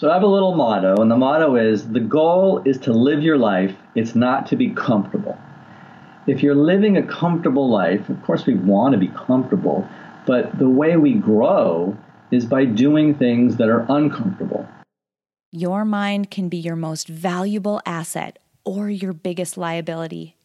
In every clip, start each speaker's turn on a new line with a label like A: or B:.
A: So I have a little motto, and the motto is the goal is to live your life, it's not to be comfortable. If you're living a comfortable life, of course we want to be comfortable, but the way we grow is by doing things that are uncomfortable.
B: Your mind can be your most valuable asset or your biggest liability,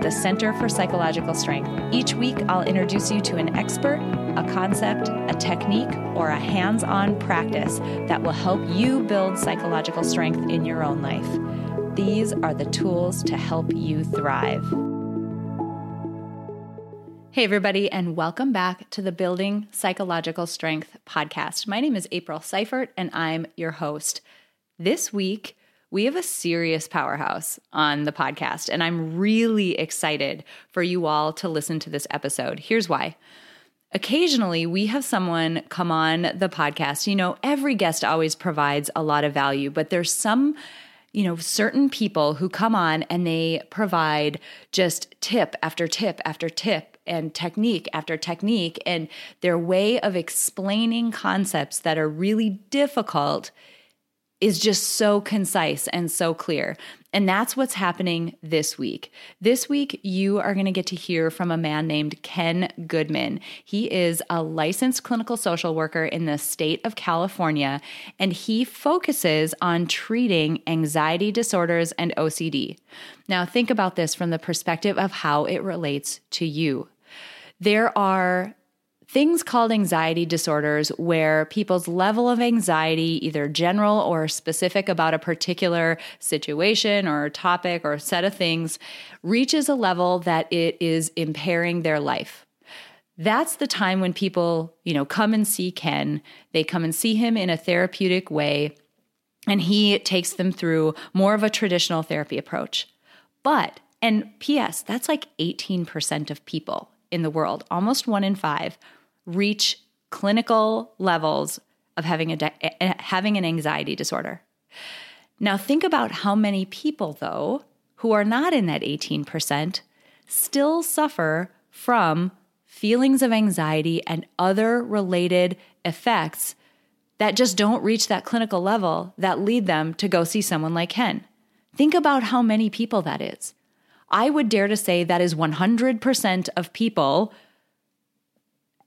B: the Center for Psychological Strength. Each week, I'll introduce you to an expert a concept, a technique, or a hands on practice that will help you build psychological strength in your own life. These are the tools to help you thrive. Hey, everybody, and welcome back to the Building Psychological Strength podcast. My name is April Seifert, and I'm your host. This week, we have a serious powerhouse on the podcast, and I'm really excited for you all to listen to this episode. Here's why occasionally we have someone come on the podcast. You know, every guest always provides a lot of value, but there's some you know, certain people who come on and they provide just tip after tip after tip and technique after technique, and their way of explaining concepts that are really difficult is just so concise and so clear. And that's what's happening this week. This week, you are going to get to hear from a man named Ken Goodman. He is a licensed clinical social worker in the state of California, and he focuses on treating anxiety disorders and OCD. Now, think about this from the perspective of how it relates to you. There are things called anxiety disorders where people's level of anxiety, either general or specific about a particular situation or topic or set of things, reaches a level that it is impairing their life. That's the time when people, you know, come and see Ken. They come and see him in a therapeutic way, and he takes them through more of a traditional therapy approach. But, and P.S., that's like 18% of people in the world, almost one in five, reach clinical levels of having a eh, eh, having an anxiety disorder. Now think about how many people though who are not in that 18% still suffer from feelings of anxiety and other related effects that just don't reach that clinical level that lead them to go see someone like Ken. Think about how many people that is. I would dare to say that is 100% of people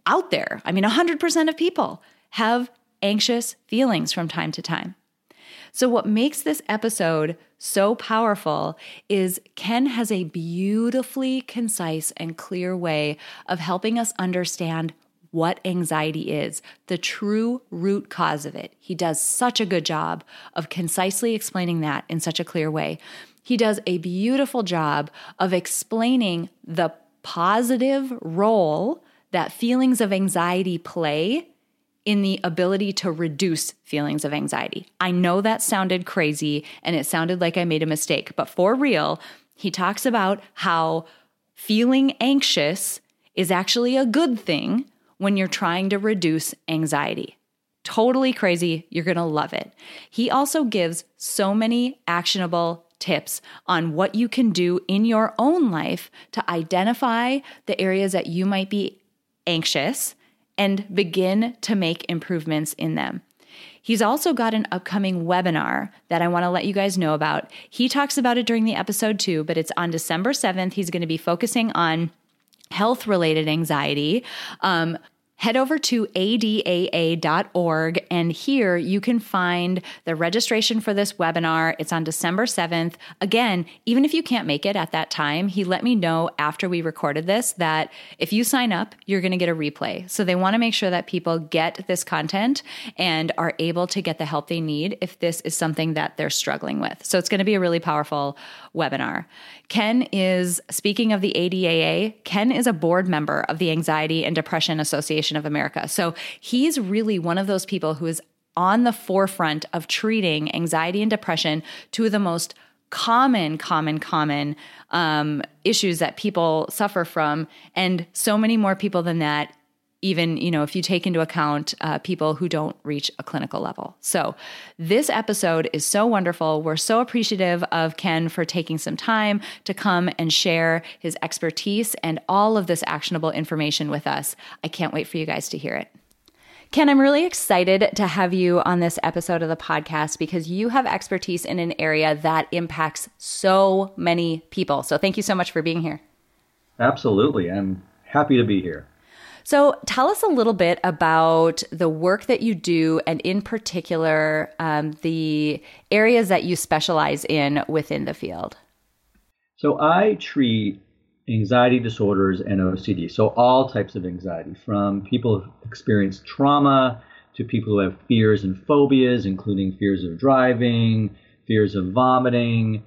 B: out there. I mean, 100% of people have anxious feelings from time to time. So, what makes this episode so powerful is Ken has a beautifully concise and clear way of helping us understand what anxiety is, the true root cause of it. He does such a good job of concisely explaining that in such a clear way. He does a beautiful job of explaining the positive role that feelings of anxiety play in the ability to reduce feelings of anxiety. I know that sounded crazy and it sounded like I made a mistake, but for real, he talks about how feeling anxious is actually a good thing when you're trying to reduce anxiety. Totally crazy. You're going to love it. He also gives so many actionable tips on what you can do in your own life to identify the areas that you might be anxious and begin to make improvements in them. He's also got an upcoming webinar that I want to let you guys know about. He talks about it during the episode too, but it's on December 7th. He's going to be focusing on health related anxiety. Um, head over to adaa.org and here you can find the registration for this webinar. It's on December 7th. Again, even if you can't make it at that time, he let me know after we recorded this that if you sign up, you're going to get a replay. So they want to make sure that people get this content and are able to get the help they need if this is something that they're struggling with. So it's going to be a really powerful webinar. Ken is, speaking of the ADAA, Ken is a board member of the Anxiety and Depression Association of America. So he's really one of those people who is on the forefront of treating anxiety and depression, two of the most common, common, common um, issues that people suffer from, and so many more people than that. Even you know, if you take into account uh, people who don't reach a clinical level. So, this episode is so wonderful. We're so appreciative of Ken for taking some time to come and share his expertise and all of this actionable information with us. I can't wait for you guys to hear it. Ken, I'm really excited to have you on this episode of the podcast because you have expertise in an area that impacts so many people. So thank you so much for being here.
A: Absolutely. I'm happy to be here.
B: So, tell us a little bit about the work that you do, and in particular, um, the areas that you specialize in within the field.
A: So, I treat anxiety disorders and OCD. So, all types of anxiety, from people who experience trauma to people who have fears and phobias, including fears of driving, fears of vomiting,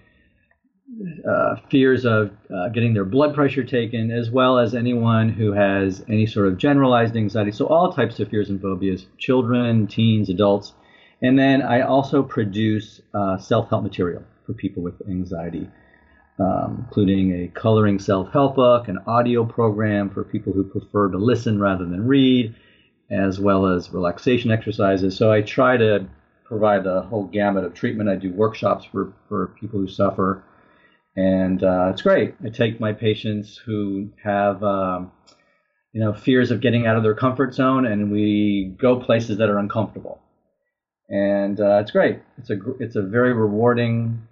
A: uh, fears of uh, getting their blood pressure taken, as well as anyone who has any sort of generalized anxiety. So, all types of fears and phobias children, teens, adults. And then I also produce uh, self help material for people with anxiety um, including a coloring self help book, an audio program for people who prefer to listen rather than read, as well as relaxation exercises. So I try to provide the whole gamut of treatment. I do workshops for, for people who suffer, and uh, it's great. I take my patients who have um, you know fears of getting out of their comfort zone, and we go places that are uncomfortable, and uh, it's great. It's a it's a very rewarding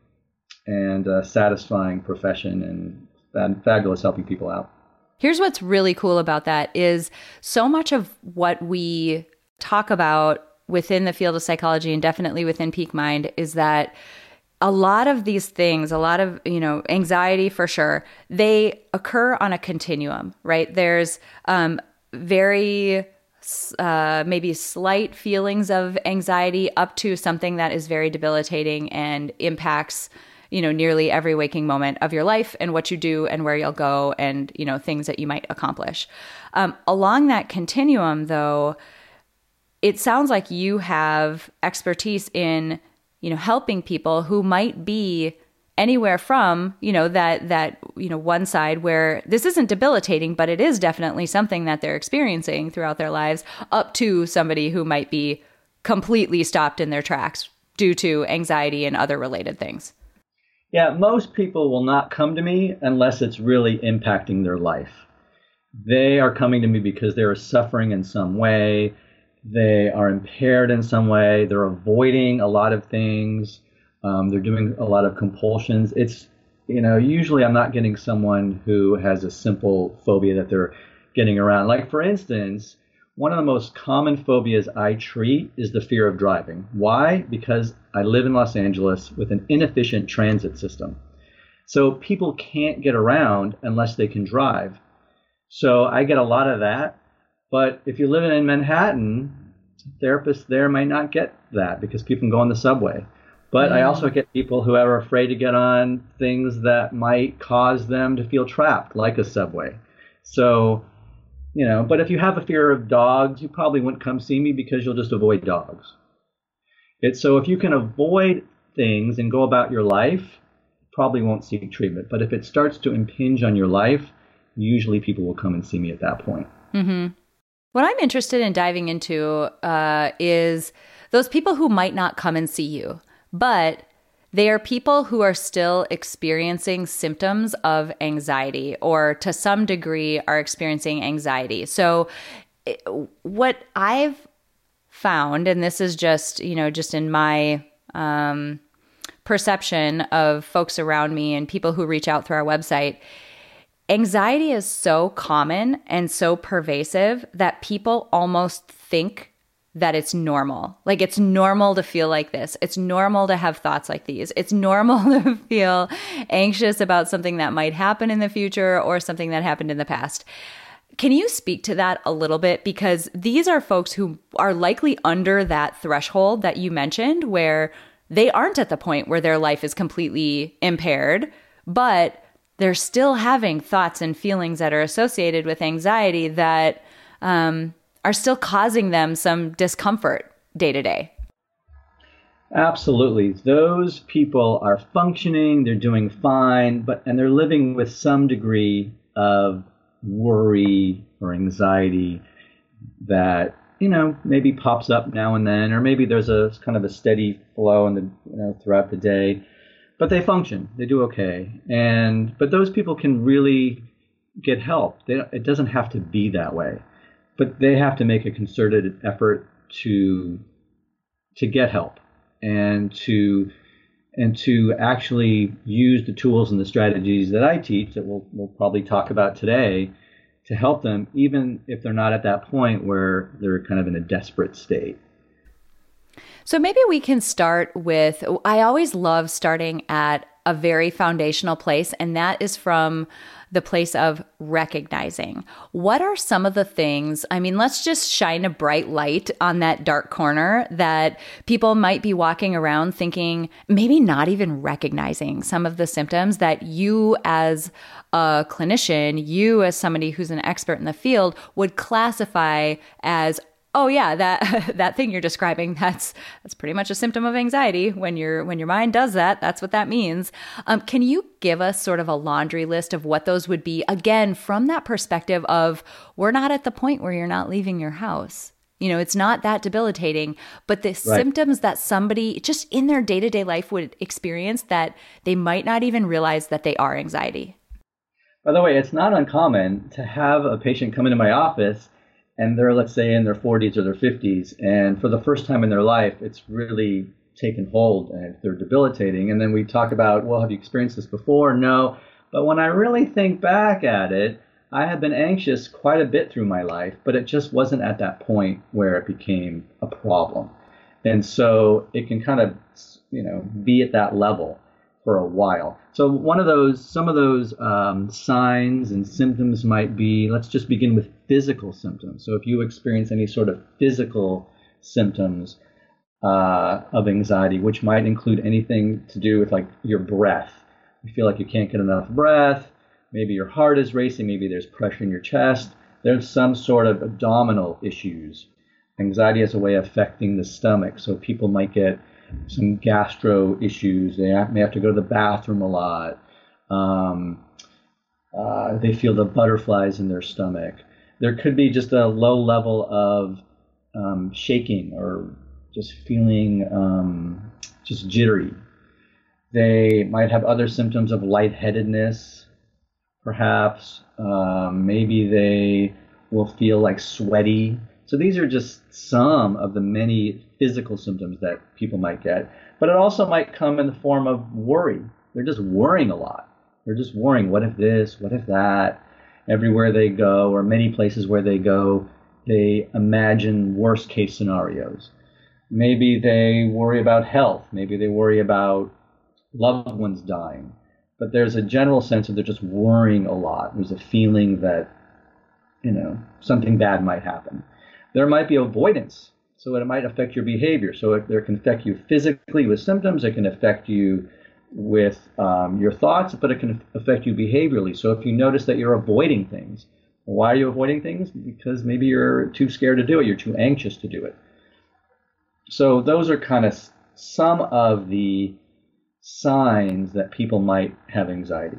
A: and a satisfying profession and, and fabulous helping people out.
B: Here's what's really cool about that is so much of what we talk about within the field of psychology and definitely within peak mind is that a lot of these things, a lot of, you know, anxiety for sure, they occur on a continuum, right? There's um, very uh, maybe slight feelings of anxiety up to something that is very debilitating and impacts you know, nearly every waking moment of your life and what you do and where you'll go and, you know, things that you might accomplish. Um, along that continuum, though, it sounds like you have expertise in, you know, helping people who might be anywhere from you know that that you know one side where this isn't debilitating but it is definitely something that they're experiencing throughout their lives up to somebody who might be completely stopped in their tracks due to anxiety and other related things
A: yeah, most people will not come to me unless it's really impacting their life. They are coming to me because they are suffering in some way, they are impaired in some way, they're avoiding a lot of things, um, they're doing a lot of compulsions. It's, you know, usually I'm not getting someone who has a simple phobia that they're getting around. Like, for instance, one of the most common phobias I treat is the fear of driving. Why? Because I live in Los Angeles with an inefficient transit system. So people can't get around unless they can drive. So I get a lot of that. But if you're living in Manhattan, therapists there might not get that because people can go on the subway. But I also get people who are afraid to get on things that might cause them to feel trapped, like a subway. So you know, but if you have a fear of dogs, you probably wouldn't come see me because you'll just avoid dogs. It's so if you can avoid things and go about your life, probably won't seek treatment. But if it starts to impinge on your life, usually people will come and see me at that point.
B: Mm-hmm. What I'm interested in diving into uh, is those people who might not come and see you, but they are people who are still experiencing symptoms of anxiety or to some degree are experiencing anxiety. So, what I've found, and this is just, you know, just in my um, perception of folks around me and people who reach out through our website, anxiety is so common and so pervasive that people almost think that it's normal. Like it's normal to feel like this. It's normal to have thoughts like these. It's normal to feel anxious about something that might happen in the future or something that happened in the past. Can you speak to that a little bit? Because these are folks who are likely under that threshold that you mentioned, where they aren't at the point where their life is completely impaired, but they're still having thoughts and feelings that are associated with anxiety that um, are still causing them some discomfort day to day.
A: Absolutely. Those people are functioning, they're doing fine, but and they're living with some degree of worry or anxiety that you know maybe pops up now and then or maybe there's a kind of a steady flow in the you know throughout the day but they function. They do okay. And but those people can really get help. They, it doesn't have to be that way. But they have to make a concerted effort to to get help and to and to actually use the tools and the strategies that I teach that we'll, we'll probably talk about today to help them, even if they're not at that point where they're kind of in a desperate state.
B: So maybe we can start with I always love starting at a very foundational place, and that is from the place of recognizing. What are some of the things? I mean, let's just shine a bright light on that dark corner that people might be walking around thinking, maybe not even recognizing some of the symptoms that you, as a clinician, you, as somebody who's an expert in the field, would classify as oh yeah that that thing you're describing that's that's pretty much a symptom of anxiety. When your when your mind does that that's what that means. Um, can you give us sort of a laundry list of what those would be again from that perspective of we're not at the point where you're not leaving your house? You know it's not that debilitating but the right. symptoms that somebody just in their day-to-day life would experience that they might not even realize that they are anxiety.
A: By the way it's not uncommon to have a patient come into my office and they're let's say in their 40s or their 50s and for the first time in their life it's really taken hold and they're debilitating. And then we talk about well have you experienced this before? No. But when i really think back at it i have been anxious quite a bit through my life but it just wasn't at that point where it became a problem. And so it can kind of you know be at that level for a while. So one of those, some of those um, signs and symptoms might be. Let's just begin with physical symptoms. So if you experience any sort of physical symptoms uh, of anxiety, which might include anything to do with like your breath, you feel like you can't get enough breath. Maybe your heart is racing. Maybe there's pressure in your chest. There's some sort of abdominal issues. Anxiety has a way of affecting the stomach, so people might get some gastro issues. They may have to go to the bathroom a lot. Um, uh, they feel the butterflies in their stomach. There could be just a low level of um, shaking or just feeling um, just jittery. They might have other symptoms of lightheadedness, perhaps. Um, maybe they will feel like sweaty. So these are just some of the many physical symptoms that people might get. But it also might come in the form of worry. They're just worrying a lot. They're just worrying, what if this, what if that? Everywhere they go, or many places where they go, they imagine worst case scenarios. Maybe they worry about health. Maybe they worry about loved ones dying. But there's a general sense of they're just worrying a lot. There's a feeling that, you know, something bad might happen there might be avoidance. So it might affect your behavior. So it, it can affect you physically with symptoms. It can affect you with um, your thoughts, but it can affect you behaviorally. So if you notice that you're avoiding things, why are you avoiding things? Because maybe you're too scared to do it. You're too anxious to do it. So those are kind of some of the signs that people might have anxiety.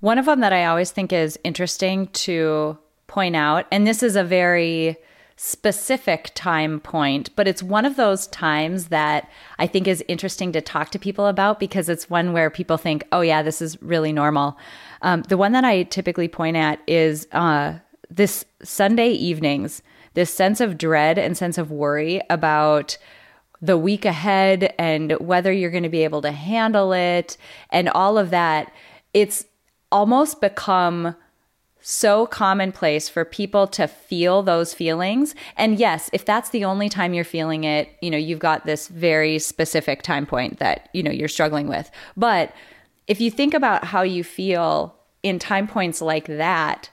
B: One of them that I always think is interesting to point out, and this is a very specific time point, but it's one of those times that I think is interesting to talk to people about because it's one where people think, oh, yeah, this is really normal. Um, the one that I typically point at is uh, this Sunday evenings, this sense of dread and sense of worry about the week ahead and whether you're going to be able to handle it and all of that. It's almost become so commonplace for people to feel those feelings. And yes, if that's the only time you're feeling it, you know, you've got this very specific time point that, you know, you're struggling with. But if you think about how you feel in time points like that,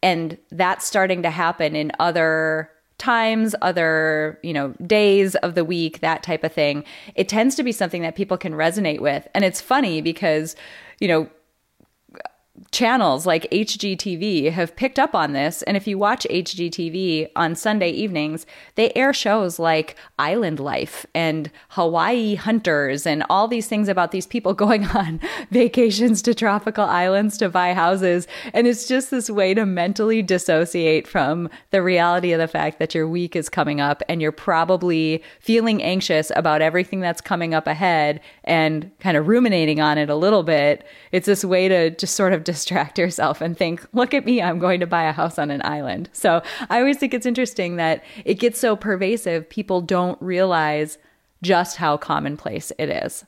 B: and that's starting to happen in other times, other, you know, days of the week, that type of thing, it tends to be something that people can resonate with. And it's funny because, you know, channels like HGTV have picked up on this. And if you watch HGTV on Sunday evenings, they air shows like Island Life and Hawaii Hunters and all these things about these people going on vacations to tropical islands to buy houses. And it's just this way to mentally dissociate from the reality of the fact that your week is coming up and you're probably feeling anxious about everything that's coming up ahead and kind of ruminating on it a little bit. It's this way to just sort of distract yourself and think, look at me, I'm going to buy a house on an island. So I always think it's interesting that it gets so pervasive, people don't realize just how commonplace it is.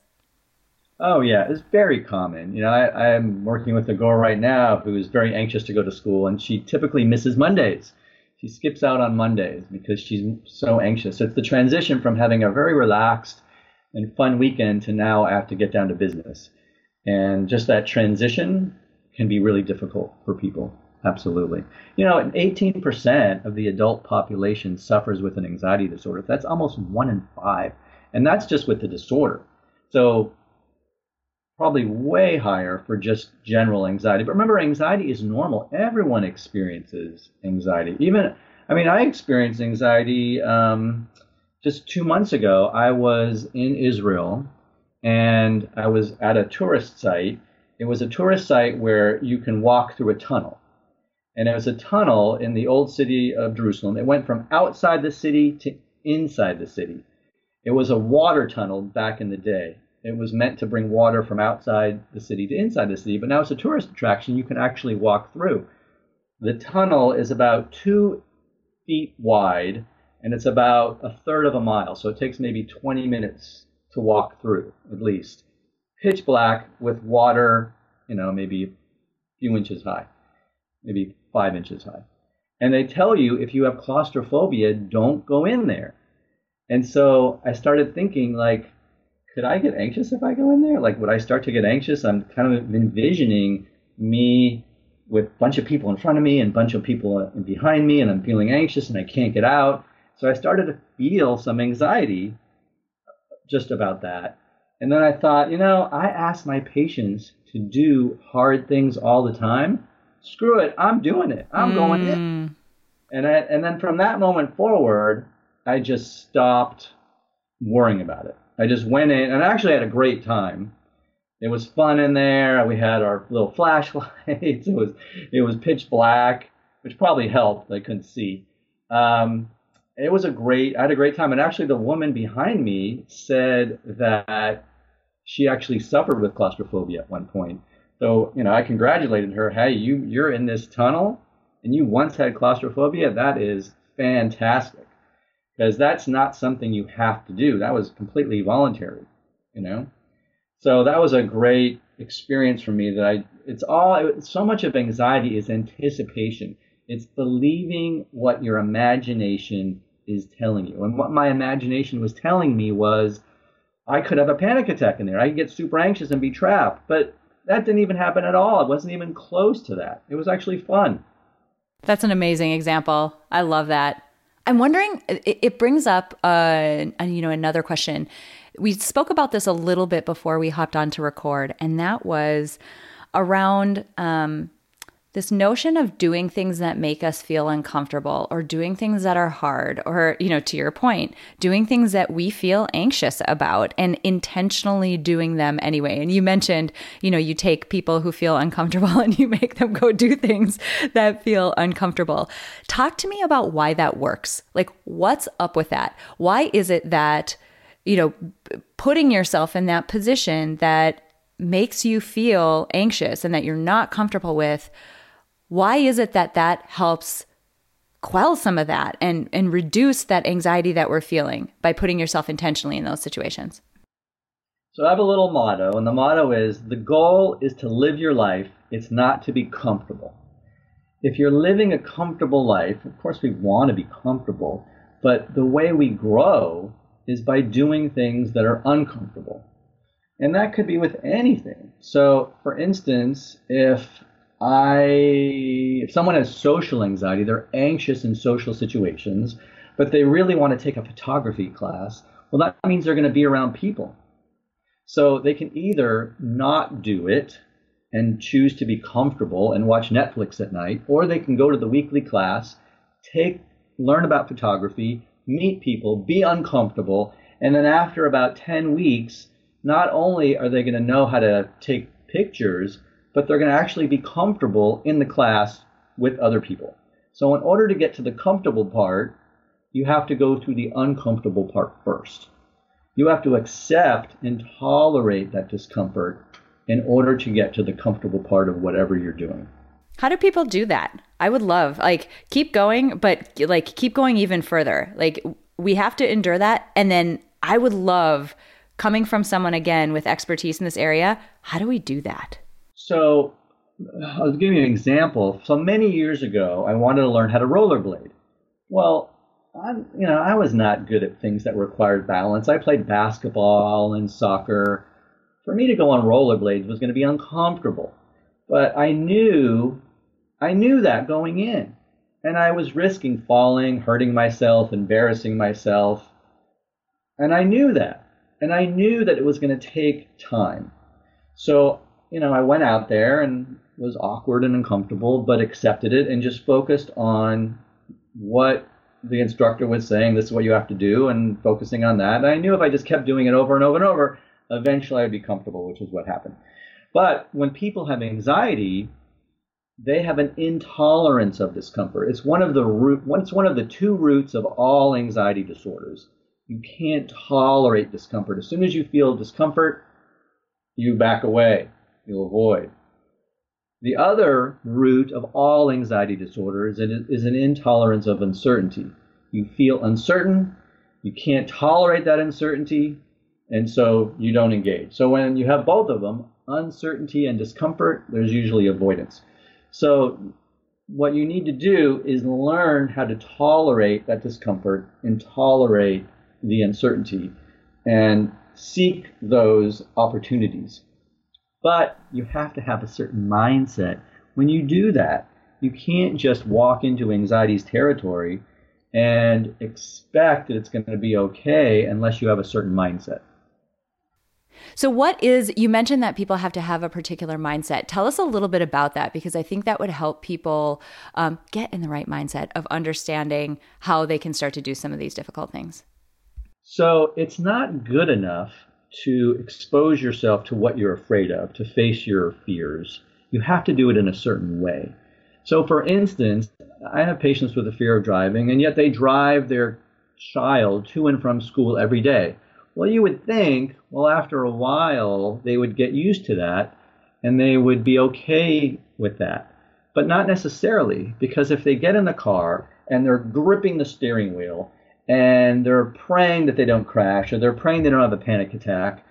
A: Oh yeah, it's very common. You know, I, I'm working with a girl right now who is very anxious to go to school, and she typically misses Mondays. She skips out on Mondays because she's so anxious. So It's the transition from having a very relaxed and fun weekend to now I have to get down to business, and just that transition can be really difficult for people. Absolutely. You know, 18% of the adult population suffers with an anxiety disorder. That's almost one in five. And that's just with the disorder. So, probably way higher for just general anxiety. But remember, anxiety is normal. Everyone experiences anxiety. Even, I mean, I experienced anxiety um, just two months ago. I was in Israel and I was at a tourist site it was a tourist site where you can walk through a tunnel. And it was a tunnel in the old city of Jerusalem. It went from outside the city to inside the city. It was a water tunnel back in the day. It was meant to bring water from outside the city to inside the city, but now it's a tourist attraction you can actually walk through. The tunnel is about two feet wide and it's about a third of a mile, so it takes maybe 20 minutes to walk through at least pitch black with water, you know, maybe a few inches high, maybe five inches high. And they tell you if you have claustrophobia, don't go in there. And so I started thinking, like, could I get anxious if I go in there? Like, would I start to get anxious? I'm kind of envisioning me with a bunch of people in front of me and a bunch of people behind me, and I'm feeling anxious and I can't get out. So I started to feel some anxiety just about that. And then I thought, you know, I ask my patients to do hard things all the time. Screw it, I'm doing it. I'm mm. going in. Mm. And I, and then from that moment forward, I just stopped worrying about it. I just went in and I actually had a great time. It was fun in there. We had our little flashlights. it was it was pitch black, which probably helped. I couldn't see. Um, it was a great. I had a great time. And actually, the woman behind me said that she actually suffered with claustrophobia at one point. So, you know, I congratulated her. Hey, you you're in this tunnel and you once had claustrophobia. That is fantastic. Because that's not something you have to do. That was completely voluntary, you know? So that was a great experience for me that I it's all so much of anxiety is anticipation. It's believing what your imagination is telling you. And what my imagination was telling me was I could have a panic attack in there. I could get super anxious and be trapped. But that didn't even happen at all. It wasn't even close to that. It was actually fun.
B: That's an amazing example. I love that. I'm wondering. It, brings up, uh, you know, another question. We spoke about this a little bit before we hopped on to record, and that was around um, this notion of doing things that make us feel uncomfortable or doing things that are hard or you know to your point doing things that we feel anxious about and intentionally doing them anyway. And you mentioned you know you take people who feel uncomfortable and you make them go do things that feel uncomfortable. Talk to me about why that works. Like what's up with that? Why is it that you know putting yourself in that position that makes you feel anxious and that you're not comfortable with why is it that that helps quell some of that and and reduce that anxiety that we're feeling by putting yourself intentionally in those situations?
A: So i have a little motto and the motto is the goal is to live your life. It's not to be comfortable. If you're living a comfortable life of course we want to be comfortable but the way we grow is by doing things that are uncomfortable. And that could be with anything. So for instance if I, if someone has social anxiety, they're anxious in social situations, but they really want to take a photography class, well, that means they're going to be around people. So they can either not do it and choose to be comfortable and watch Netflix at night, or they can go to the weekly class, take learn about photography, meet people, be uncomfortable, and then after about 10 weeks, not only are they going to know how to take pictures, but they're going to actually be comfortable in the class with other people. So in order to get to the comfortable part, you have to go through the uncomfortable part first. You have to accept and tolerate that discomfort in order to get to the comfortable part of whatever you're doing.
B: How do people do that? I would love like keep going, but like keep going even further. Like we have to endure that and then I would love coming from someone again with expertise in this area. How do we do that?
A: So I'll give you an example. So many years ago, I wanted to learn how to rollerblade. Well, I'm, you know, I was not good at things that required balance. I played basketball and soccer. For me to go on rollerblades was going to be uncomfortable. But I knew, I knew that going in. And I was risking falling, hurting myself, embarrassing myself. And I knew that. And I knew that it was going to take time. So, you know, I went out there and was awkward and uncomfortable, but accepted it and just focused on what the instructor was saying this is what you have to do and focusing on that. And I knew if I just kept doing it over and over and over, eventually I'd be comfortable, which is what happened. But when people have anxiety, they have an intolerance of discomfort. It's one of the root, it's one of the two roots of all anxiety disorders. You can't tolerate discomfort. As soon as you feel discomfort, you back away. You'll avoid. The other root of all anxiety disorders is an intolerance of uncertainty. You feel uncertain, you can't tolerate that uncertainty, and so you don't engage. So when you have both of them, uncertainty and discomfort, there's usually avoidance. So what you need to do is learn how to tolerate that discomfort and tolerate the uncertainty and seek those opportunities. But you have to have a certain mindset. When you do that, you can't just walk into anxiety's territory and expect that it's going to be okay unless you have a certain mindset.
B: So, what is, you mentioned that people have to have a particular mindset. Tell us a little bit about that because I think that would help people um, get in the right mindset of understanding how they can start to do some of these difficult things.
A: So, it's not good enough to expose yourself to what you're afraid of, to face your fears, you have to do it in a certain way. So, for instance, I have patients with a fear of driving, and yet they drive their child to and from school every day. Well, you would think, well, after a while, they would get used to that and they would be okay with that. But not necessarily, because if they get in the car and they're gripping the steering wheel and they're praying that they don't crash or they're praying they don't have a panic attack,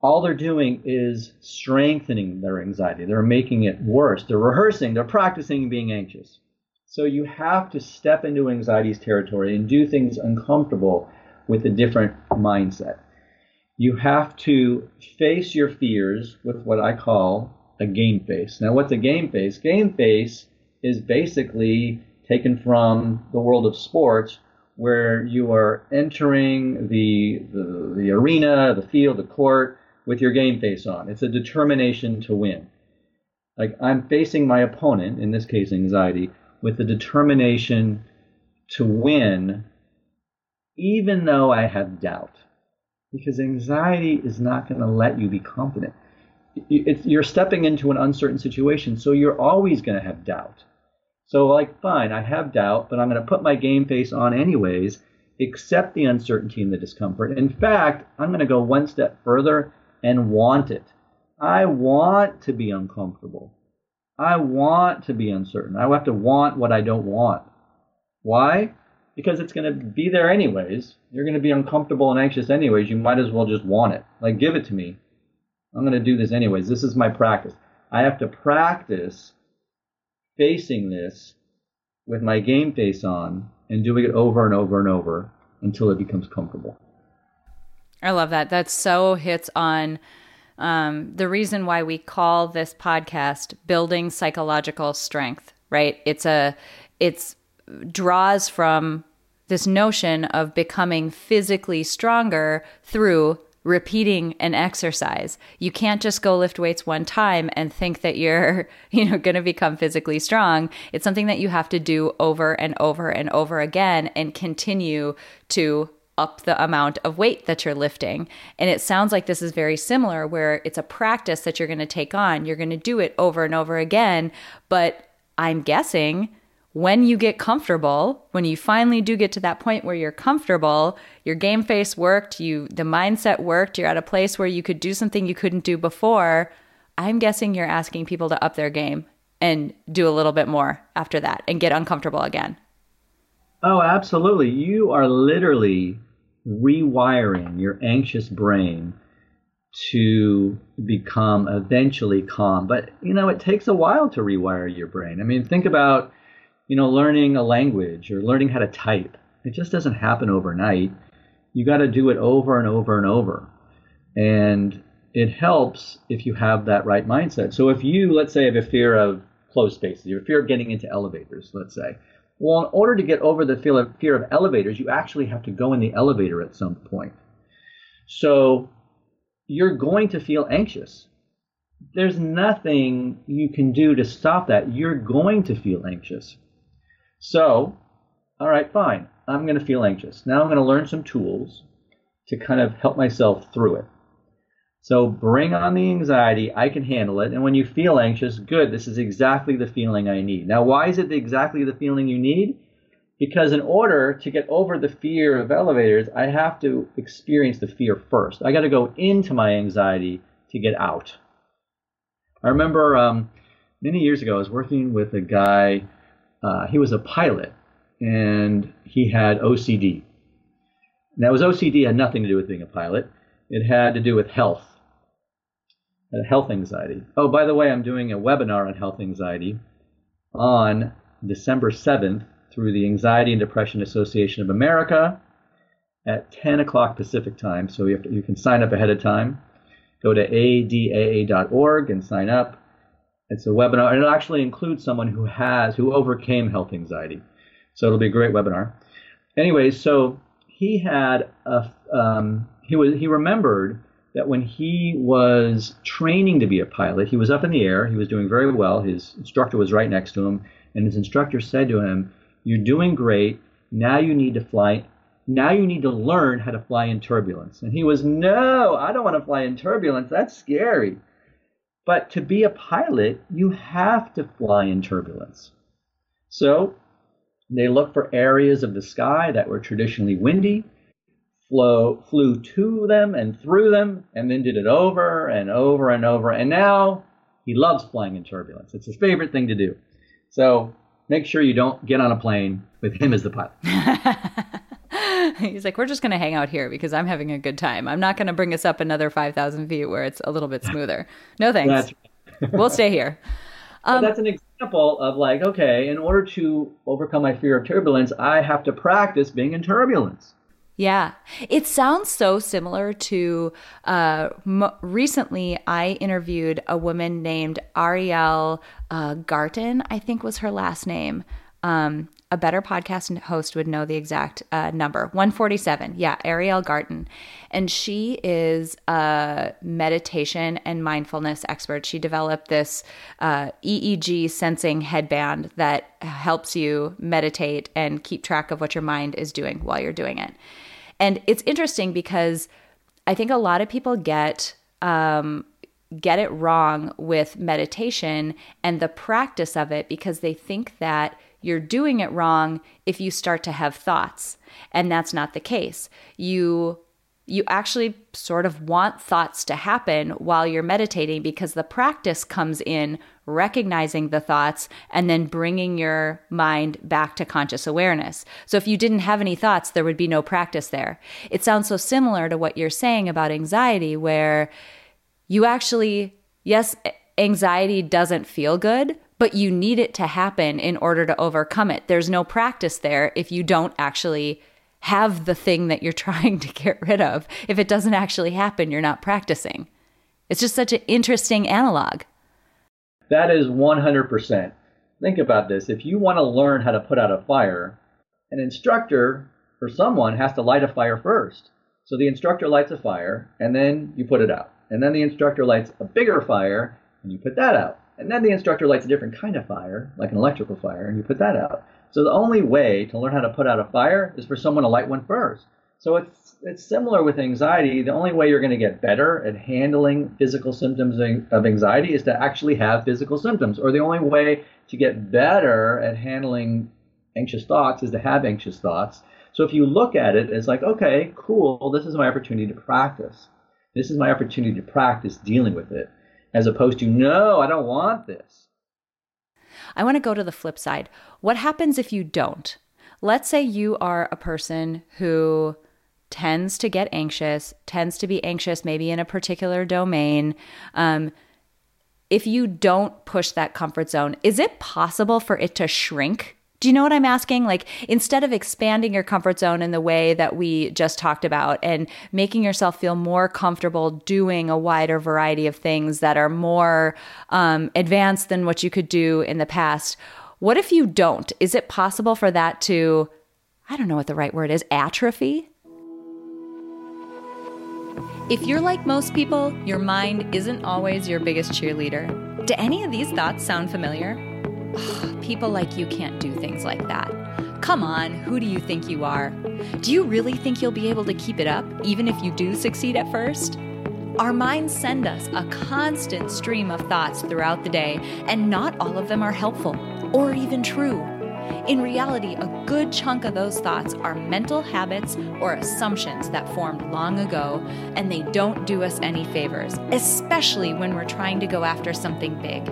A: all they're doing is strengthening their anxiety. They're making it worse. They're rehearsing, they're practicing being anxious. So you have to step into anxiety's territory and do things uncomfortable with a different mindset. You have to face your fears with what I call a game face. Now, what's a game face? Game face is basically taken from the world of sports where you are entering the, the, the arena, the field, the court with your game face on. It's a determination to win. Like I'm facing my opponent, in this case anxiety, with the determination to win, even though I have doubt. Because anxiety is not going to let you be confident. It's, you're stepping into an uncertain situation, so you're always going to have doubt. So, like, fine, I have doubt, but I'm going to put my game face on anyways, accept the uncertainty and the discomfort. In fact, I'm going to go one step further and want it. I want to be uncomfortable. I want to be uncertain. I have to want what I don't want. Why? Because it's going to be there anyways. You're going to be uncomfortable and anxious anyways. You might as well just want it. Like, give it to me. I'm going to do this anyways. This is my practice. I have to practice facing this with my game face on and doing it over and over and over until it becomes comfortable.
B: I love that. That so hits on um, the reason why we call this podcast "Building Psychological Strength." Right? It's a it's draws from this notion of becoming physically stronger through repeating an exercise. You can't just go lift weights one time and think that you're, you know, going to become physically strong. It's something that you have to do over and over and over again and continue to up the amount of weight that you're lifting. And it sounds like this is very similar where it's a practice that you're going to take on. You're going to do it over and over again, but I'm guessing when you get comfortable, when you finally do get to that point where you're comfortable, your game face worked, you the mindset worked, you're at a place where you could do something you couldn't do before, I'm guessing you're asking people to up their game and do a little bit more after that and get uncomfortable again.
A: Oh, absolutely. You are literally rewiring your anxious brain to become eventually calm. But, you know, it takes a while to rewire your brain. I mean, think about you know, learning a language or learning how to type. It just doesn't happen overnight. You got to do it over and over and over. And it helps if you have that right mindset. So if you, let's say, have a fear of closed spaces, you have a fear of getting into elevators, let's say. Well, in order to get over the fear of elevators, you actually have to go in the elevator at some point. So you're going to feel anxious. There's nothing you can do to stop that. You're going to feel anxious. So, all right, fine. I'm going to feel anxious. Now I'm going to learn some tools to kind of help myself through it. So bring on the anxiety. I can handle it. And when you feel anxious, good. This is exactly the feeling I need. Now, why is it exactly the feeling you need? Because in order to get over the fear of elevators, I have to experience the fear first. I got to go into my anxiety to get out. I remember um, many years ago, I was working with a guy uh, he was a pilot and he had OCD. Now, his OCD had nothing to do with being a pilot. It had to do with health, uh, health anxiety. Oh, by the way, I'm doing a webinar on health anxiety on December 7th through the Anxiety and Depression Association of America at 10 o'clock Pacific time. So you, to, you can sign up ahead of time. Go to adaa.org and sign up. It's a webinar, and it actually includes someone who has who overcame health anxiety. So it'll be a great webinar. Anyways, so he had a um, he was he remembered that when he was training to be a pilot, he was up in the air. He was doing very well. His instructor was right next to him, and his instructor said to him, "You're doing great. Now you need to fly. Now you need to learn how to fly in turbulence." And he was, "No, I don't want to fly in turbulence. That's scary." But to be a pilot, you have to fly in turbulence. So they looked for areas of the sky that were traditionally windy, flow, flew to them and through them, and then did it over and over and over. And now he loves flying in turbulence. It's his favorite thing to do. So make sure you don't get on a plane with him as the pilot.
B: He's like, we're just going to hang out here because I'm having a good time. I'm not going to bring us up another 5,000 feet where it's a little bit smoother. No thanks. we'll stay here.
A: Um, that's an example of like, okay, in order to overcome my fear of turbulence, I have to practice being in turbulence.
B: Yeah. It sounds so similar to uh, m- recently I interviewed a woman named Ariel uh, Garten, I think was her last name. Um, a better podcast host would know the exact uh, number. 147 yeah ariel garten. And she is a meditation and mindfulness expert. She developed this uh, eeg sensing headband that helps you meditate and keep track of what your mind is doing while you're doing it. And it's interesting because i think a lot of people get um, get it wrong with meditation and the practice of it because they think that you're doing it wrong if you start to have thoughts. And that's not the case. You you actually sort of want thoughts to happen while you're meditating because the practice comes in recognizing the thoughts and then bringing your mind back to conscious awareness. So if you didn't have any thoughts, there would be no practice there. It sounds so similar to what you're saying about anxiety, where you actually, yes, anxiety doesn't feel good, but you need it to happen in order to overcome it. There's no practice there if you don't actually have the thing that you're trying to get rid of. If it doesn't actually happen, you're not practicing. It's just such an interesting analog.
A: That is 100%. Think about this. If you want to learn how to put out a fire, an instructor or someone has to light a fire first. So the instructor lights a fire, and then you put it out. And then the instructor lights a bigger fire, and you put that out. And then the instructor lights a different kind of fire, like an electrical fire, and you put that out. So the only way to learn how to put out a fire is for someone to light one first. So it's it's similar with anxiety. The only way you're going to get better at handling physical symptoms of anxiety is to actually have physical symptoms, or the only way to get better at handling anxious thoughts is to have anxious thoughts. So if you look at it as like, okay, cool, this is my opportunity to practice. This is my opportunity to practice dealing with it, as opposed to, no, I don't want this.
B: I want to go to the flip side. What happens if you don't? Let's say you are a person who tends to get anxious, tends to be anxious maybe in a particular domain. Um, if you don't push that comfort zone, is it possible for it to shrink? Do you know what I'm asking? Like, instead of expanding your comfort zone in the way that we just talked about and making yourself feel more comfortable doing a wider variety of things that are more um, advanced than what you could do in the past, what if you don't? Is it possible for that to, I don't know what the right word is, atrophy? If you're like most people, your mind isn't always your biggest cheerleader. Do any of these thoughts sound familiar? People like you can't do things like that. Come on, who do you think you are? Do you really think you'll be able to keep it up, even if you do succeed at first? Our minds send us a constant stream of thoughts throughout the day, and not all of them are helpful or even true. In reality, a good chunk of those thoughts are mental habits or assumptions that formed long ago, and they don't do us any favors, especially when we're trying to go after something big.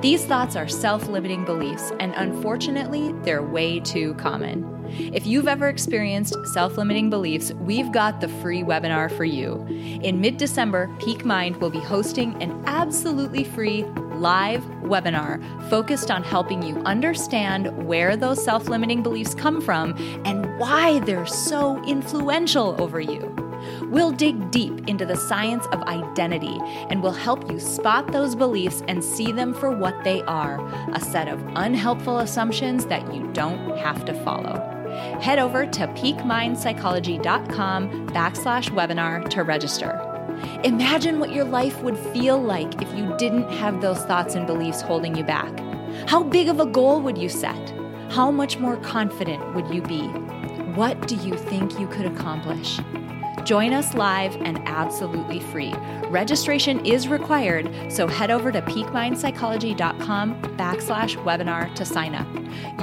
B: These thoughts are self limiting beliefs, and unfortunately, they're way too common. If you've ever experienced self limiting beliefs, we've got the free webinar for you. In mid December, Peak Mind will be hosting an absolutely free live webinar focused on helping you understand where those self limiting beliefs come from and why they're so influential over you. We'll dig deep into the science of identity and we'll help you spot those beliefs and see them for what they are a set of unhelpful assumptions that you don't have to follow. Head over to peakmindpsychology.com backslash webinar to register. Imagine what your life would feel like if you didn't have those thoughts and beliefs holding you back. How big of a goal would you set? How much more confident would you be? What do you think you could accomplish? Join us live and absolutely free. Registration is required, so head over to peakmindpsychology.com backslash webinar to sign up.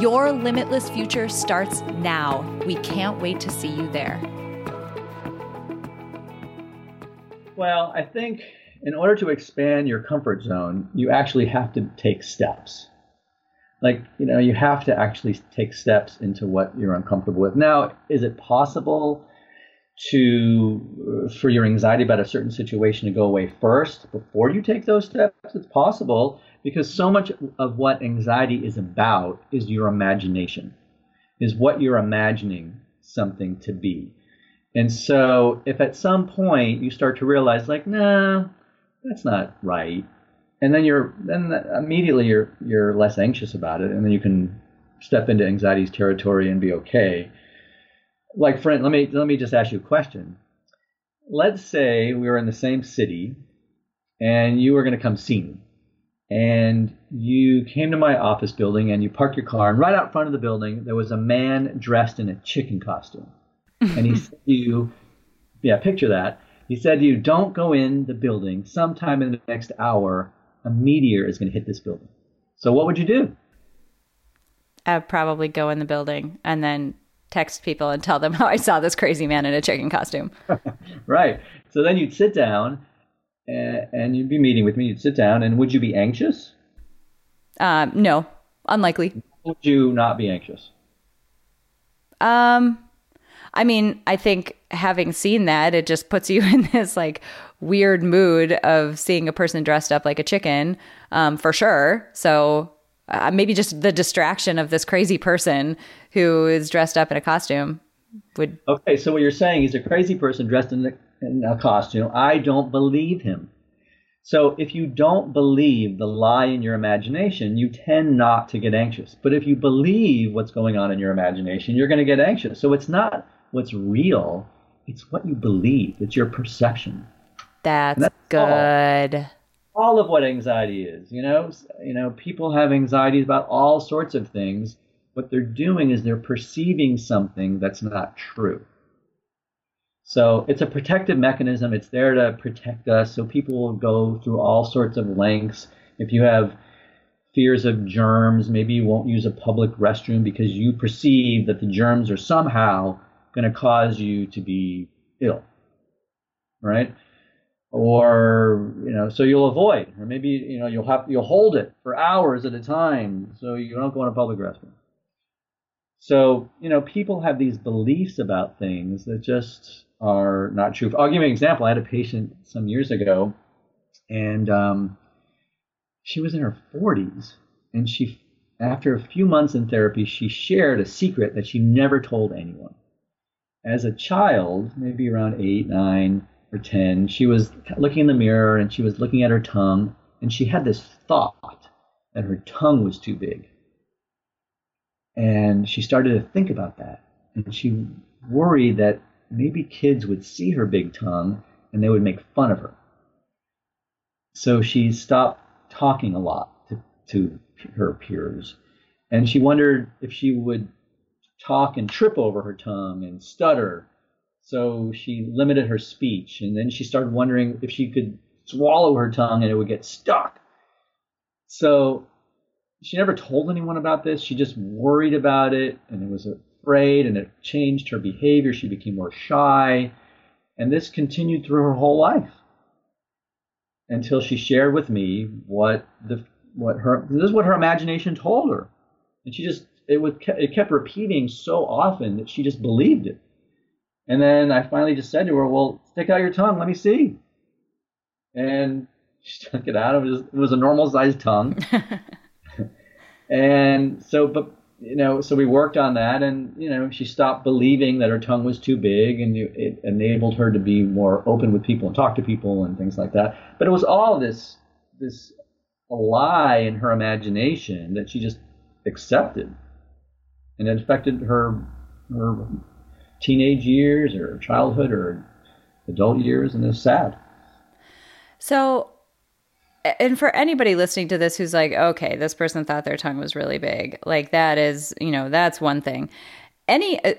B: Your limitless future starts now. We can't wait to see you there.
A: Well, I think in order to expand your comfort zone, you actually have to take steps. Like, you know, you have to actually take steps into what you're uncomfortable with. Now, is it possible to uh, for your anxiety about a certain situation to go away first before you take those steps it's possible because so much of what anxiety is about is your imagination is what you're imagining something to be. And so if at some point you start to realize like nah that's not right and then you're then immediately you're you're less anxious about it and then you can step into anxiety's territory and be okay like friend let me let me just ask you a question. Let's say we were in the same city and you were going to come see me. And you came to my office building and you parked your car and right out front of the building there was a man dressed in a chicken costume. And he said to you yeah picture that. He said to you don't go in the building. Sometime in the next hour a meteor is going to hit this building. So what would you do?
B: I'd probably go in the building and then text people and tell them how I saw this crazy man in a chicken costume.
A: right. So then you'd sit down and, and, you'd be meeting with me. You'd sit down, and would you be anxious?
B: Um, no, unlikely.
A: Would you not be anxious?
B: Um, I mean, I think having seen that, it just puts you in this like weird mood of seeing a person dressed up like a chicken, um, for sure. So uh, maybe just the distraction of this crazy person who is dressed up in a costume would.
A: Okay, so what you're saying is a crazy person dressed in, the, in a costume. I don't believe him. So if you don't believe the lie in your imagination, you tend not to get anxious. But if you believe what's going on in your imagination, you're going to get anxious. So it's not what's real, It's what you believe. It's your perception.
B: That's, that's good.
A: All, all of what anxiety is. You know, you know, people have anxieties about all sorts of things. What they're doing is they're perceiving something that's not true. So it's a protective mechanism. It's there to protect us. So people will go through all sorts of lengths. If you have fears of germs, maybe you won't use a public restroom because you perceive that the germs are somehow going to cause you to be ill. Right? Or, you know, so you'll avoid, or maybe, you know, you'll have, you'll hold it for hours at a time so you don't go in a public restroom. So, you know, people have these beliefs about things that just are not true. I'll give you an example. I had a patient some years ago, and um, she was in her 40s, and she, after a few months in therapy, she shared a secret that she never told anyone. As a child, maybe around eight, nine, or ten, she was looking in the mirror and she was looking at her tongue, and she had this thought that her tongue was too big. And she started to think about that, and she worried that maybe kids would see her big tongue and they would make fun of her. So she stopped talking a lot to, to her peers. And she wondered if she would talk and trip over her tongue and stutter. So she limited her speech. And then she started wondering if she could swallow her tongue and it would get stuck. So she never told anyone about this. She just worried about it and it was afraid and it changed her behavior. She became more shy. And this continued through her whole life until she shared with me what the what her this is what her imagination told her. And she just it would it kept repeating so often that she just believed it. And then I finally just said to her, "Well, stick out your tongue, let me see." And she stuck it out. It was it was a normal sized tongue. and so, but you know, so we worked on that, and you know, she stopped believing that her tongue was too big, and it enabled her to be more open with people and talk to people and things like that. But it was all this this lie in her imagination that she just accepted, and it affected her her teenage years, or childhood, or adult years, and it's sad.
B: So and for anybody listening to this who's like, okay, this person thought their tongue was really big, like that is, you know, that's one thing. Any, uh,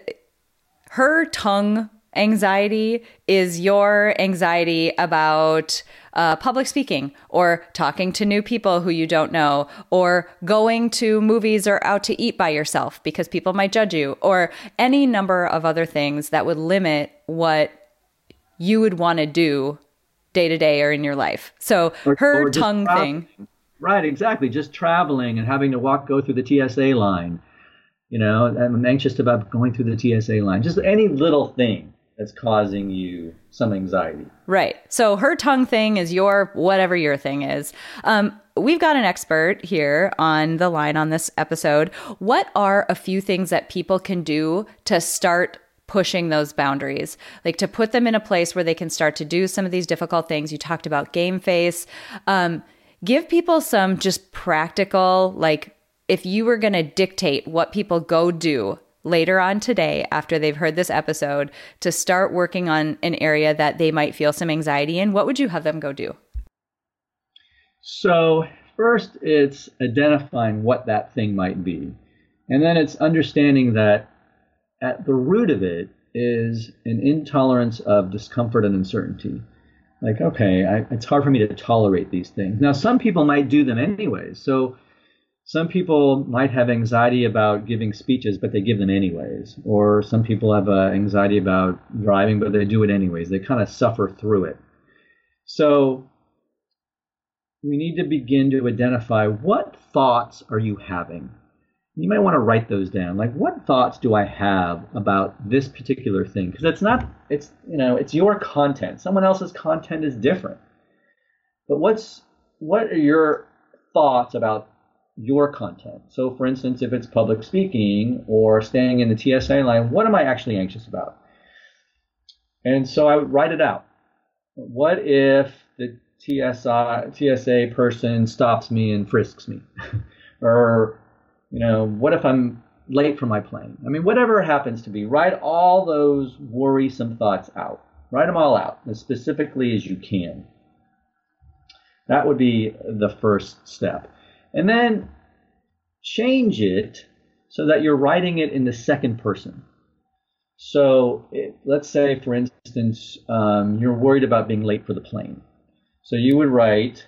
B: her tongue anxiety is your anxiety about uh, public speaking or talking to new people who you don't know or going to movies or out to eat by yourself because people might judge you or any number of other things that would limit what you would want to do day to day or in your life. So or, her or tongue thing.
A: Right, exactly. Just traveling and having to walk, go through the TSA line. You know, I'm anxious about going through the TSA line. Just any little thing that's causing you some anxiety.
B: Right. So her tongue thing is your whatever your thing is. Um, we've got an expert here on the line on this episode. What are a few things that people can do to start pushing those boundaries, like to put them in a place where they can start to do some of these difficult things. You talked about game face. Um, give people some just practical, like if you were going to dictate what people go do later on today after they've heard this episode to start working on an area that they might feel some anxiety in, what would you have them go do?
A: So, first, it's identifying what that thing might be. And then it's understanding that at the root of it is an intolerance of discomfort and uncertainty. Like, okay, I, it's hard for me to tolerate these things. Now, some people might do them anyways. So, some people might have anxiety about giving speeches, but they give them anyways. Or some people have uh, anxiety about driving, but they do it anyways. They kind of suffer through it. So, we need to begin to identify what thoughts are you having? you might want to write those down. Like, what thoughts do I have about this particular thing? Because it's not, it's, you know, it's your content. Someone else's content is different. But what's, what are your thoughts about your content? So, for instance, if it's public speaking or staying in the TSA line, what am I actually anxious about? And so I would write it out. What if the TSA, TSA person stops me and frisks me? or you know, what if I'm late for my plane. I mean, whatever happens to be, write all those worrisome thoughts out. Write them all out as specifically as you can. That would be the first step. And then change it so that you're writing it in the second person. So it, let's say, for instance, um, you're worried about being late for the plane. So you would write,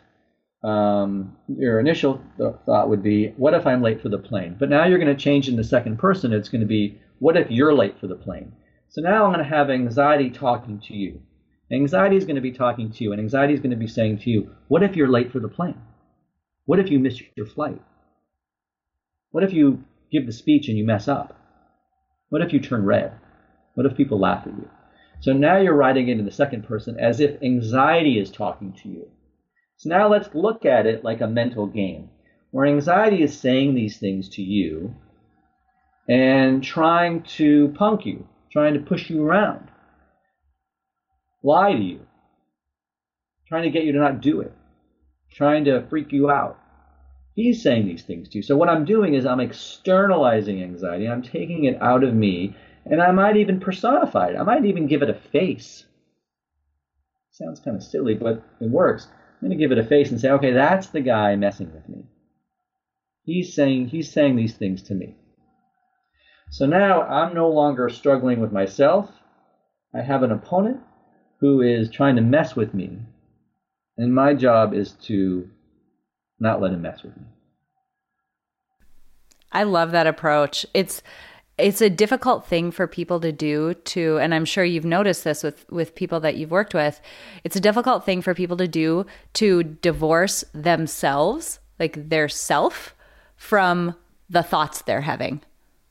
A: um, your initial th- thought would be, what if I'm late for the plane? But now you're going to change in the second person. It's going to be, what if you're late for the plane? So now I'm going to have anxiety talking to you. Anxiety is going to be talking to you, and anxiety is going to be saying to you, what if you're late for the plane? What if you miss your flight? What if you give the speech and you mess up? What if you turn red? What if people laugh at you? So now you're writing it in the second person as if anxiety is talking to you. So now let's look at it like a mental game where anxiety is saying these things to you and trying to punk you, trying to push you around, lie to you, trying to get you to not do it, trying to freak you out. He's saying these things to you. So what I'm doing is I'm externalizing anxiety. I'm taking it out of me, and I might even personify it. I might even give it a face. Sounds kind of silly, but it works. I'm going to give it a face and say, okay, that's the guy messing with me. He's saying he's saying these things to me. So now I'm no longer struggling with myself. I have an opponent who is trying to mess with me. And my job is to not let him mess with me.
B: I love that approach. It's it's a difficult thing for people to do to and I'm sure you've noticed this with with people that you've worked with. It's a difficult thing for people to do to divorce themselves, like their self from the thoughts they're having.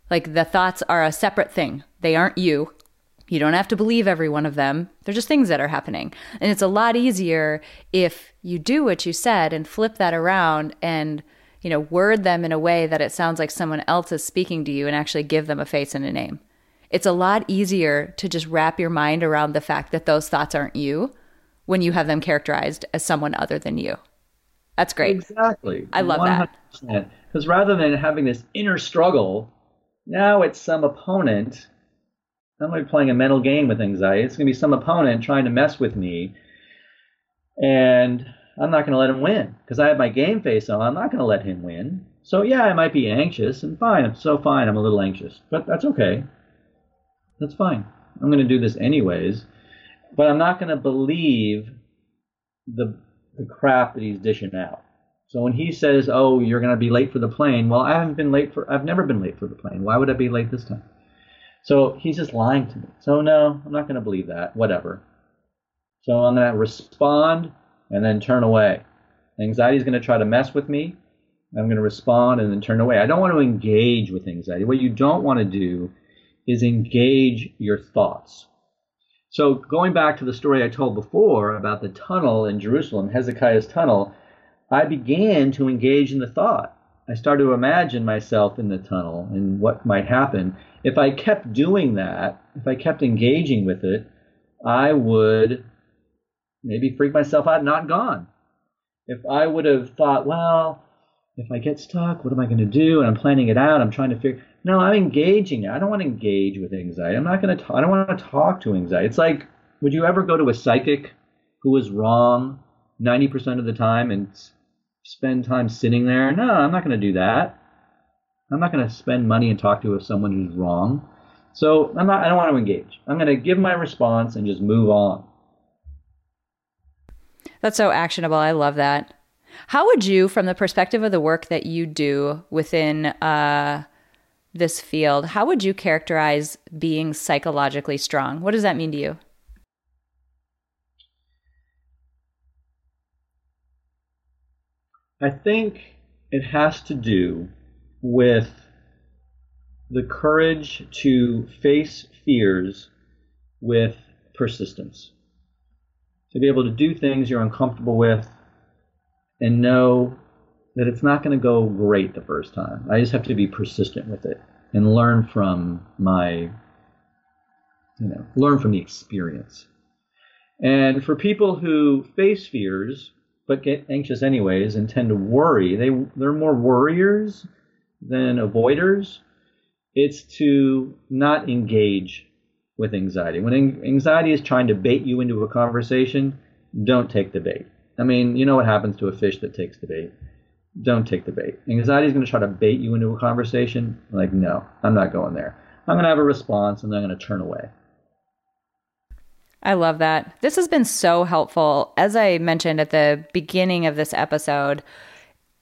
B: Like the thoughts are a separate thing. They aren't you. You don't have to believe every one of them. They're just things that are happening. And it's a lot easier if you do what you said and flip that around and, you know, word them in a way that it sounds like someone else is speaking to you and actually give them a face and a name. It's a lot easier to just wrap your mind around the fact that those thoughts aren't you when you have them characterized as someone other than you. That's great.
A: Exactly.
B: I love 100%.
A: that. Because rather than having this inner struggle, now it's some opponent I'm be playing a mental game with anxiety. It's going to be some opponent trying to mess with me, and I'm not going to let him win because I have my game face on. I'm not going to let him win. So yeah, I might be anxious, and fine, I'm so fine. I'm a little anxious, but that's okay. That's fine. I'm going to do this anyways, but I'm not going to believe the the crap that he's dishing out. So when he says, "Oh, you're going to be late for the plane," well, I haven't been late for. I've never been late for the plane. Why would I be late this time? So he's just lying to me. So no, I'm not going to believe that. Whatever. So I'm going to respond and then turn away. Anxiety is going to try to mess with me. I'm going to respond and then turn away. I don't want to engage with anxiety. What you don't want to do is engage your thoughts. So going back to the story I told before about the tunnel in Jerusalem, Hezekiah's tunnel, I began to engage in the thought. I started to imagine myself in the tunnel and what might happen if I kept doing that, if I kept engaging with it, I would maybe freak myself out, not gone. If I would have thought, well, if I get stuck, what am I going to do? And I'm planning it out. I'm trying to figure. No, I'm engaging. I don't want to engage with anxiety. I'm not going to. Talk I don't want to talk to anxiety. It's like, would you ever go to a psychic who was wrong 90% of the time and spend time sitting there? No, I'm not going to do that. I'm not going to spend money and talk to someone who's wrong. So I'm not, I don't want to engage. I'm going to give my response and just move on.
B: That's so actionable. I love that. How would you, from the perspective of the work that you do within uh, this field, how would you characterize being psychologically strong? What does that mean to you?
A: I think it has to do with the courage to face fears with persistence. To be able to do things you're uncomfortable with and know that it's not going to go great the first time. I just have to be persistent with it and learn from my, you know, learn from the experience. And for people who face fears but get anxious anyways and tend to worry, they they're more worriers than avoiders. It's to not engage with anxiety. When anxiety is trying to bait you into a conversation, don't take the bait. I mean, you know what happens to a fish that takes the bait. Don't take the bait. Anxiety is going to try to bait you into a conversation. Like, no, I'm not going there. I'm going to have a response and then I'm going to turn away.
B: I love that. This has been so helpful. As I mentioned at the beginning of this episode,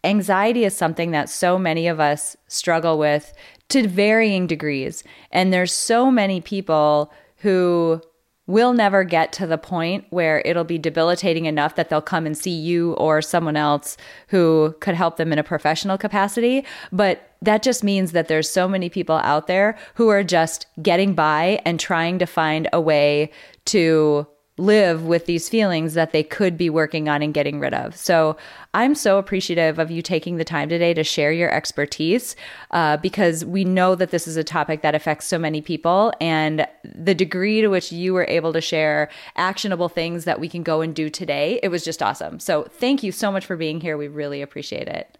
B: anxiety is something that so many of us struggle with to varying degrees. And there's so many people who will never get to the point where it'll be debilitating enough that they'll come and see you or someone else who could help them in a professional capacity. But that just means that there's so many people out there who are just getting by and trying to find a way to live with these feelings that they could be working on and getting rid of. So I'm so appreciative of you taking the time today to share your expertise uh, because we know that this is a topic that affects so many people. And the degree to which you were able to share actionable things that we can go and do today, it was just awesome. So thank you so much for being here. We really appreciate it.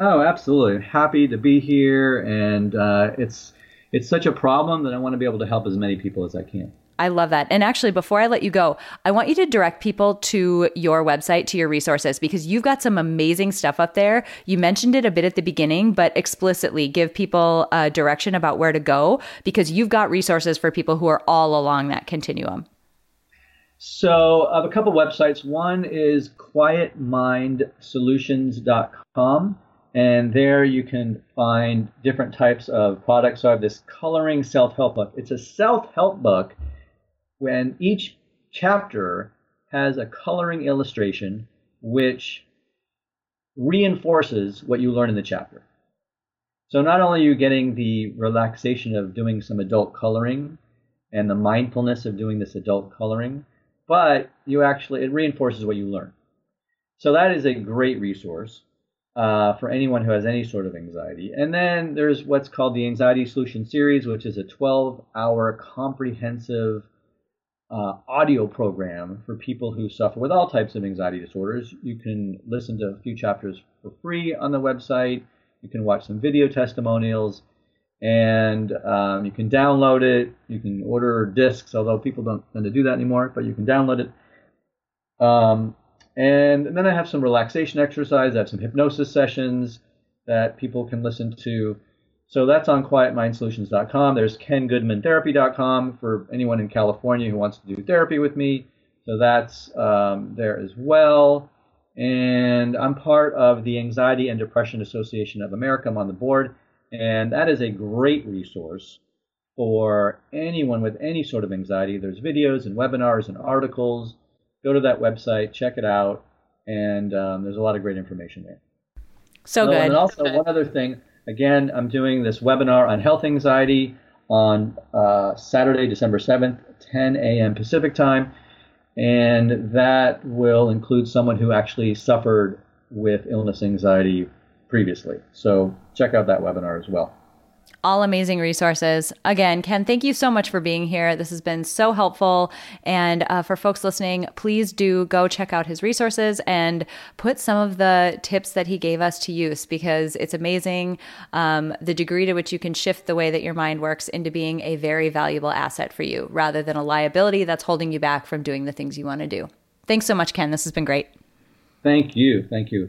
A: Oh, absolutely. Happy to be here. And uh, it's, it's such a problem that I want to be able to help as many people as I can.
B: I love that. And actually, before I let you go, I want you to direct people to your website, to your resources, because you've got some amazing stuff up there. You mentioned it a bit at the beginning, but explicitly give people a direction about where to go because you've got resources for people who are all along that continuum.
A: So I have a couple websites. One is quietmindsolutions.com. And there you can find different types of products. So I have this coloring self help book. It's a self help book when each chapter has a coloring illustration which reinforces what you learn in the chapter. So not only are you getting the relaxation of doing some adult coloring and the mindfulness of doing this adult coloring, but you actually it reinforces what you learn. So that is a great resource uh, for anyone who has any sort of anxiety. And then there's what's called the Anxiety Solution Series, which is a 12-hour comprehensive uh, audio program for people who suffer with all types of anxiety disorders. You can listen to a few chapters for free on the website. You can watch some video testimonials, and um, you can download it. You can order discs, although people don't tend to do that anymore, but you can download it. Um, and, then I have some relaxation exercise. I have some hypnosis sessions that people can listen to. So that's on quietmindsolutions.com. There's kengoodmantherapy.com for anyone in California who wants to do therapy with me. So that's um, there as well. And I'm part of the Anxiety and Depression Association of America. I'm on the board. And that is a great resource for anyone with any sort of anxiety. There's videos and webinars and articles. Go to that website, check it out, and um, there's a lot of great information there.
B: So,
A: so
B: good.
A: And also, one other thing Again, I'm doing this webinar on health anxiety on uh, Saturday, December 7th, 10 a.m. Pacific time. And that will include someone who actually suffered with illness anxiety previously. So check out that webinar as well
B: all amazing resources. Again, Ken, thank you so much for being here. This has been so helpful. And uh, for folks listening, please do go check out his resources and put some of the tips that he gave us to use because it's amazing um, the degree to which you can shift the way that your mind works into being a very valuable asset for you rather than a liability that's holding you back from doing the things you want to do. Thanks so much, Ken. This has been great.
A: Thank you. Thank you.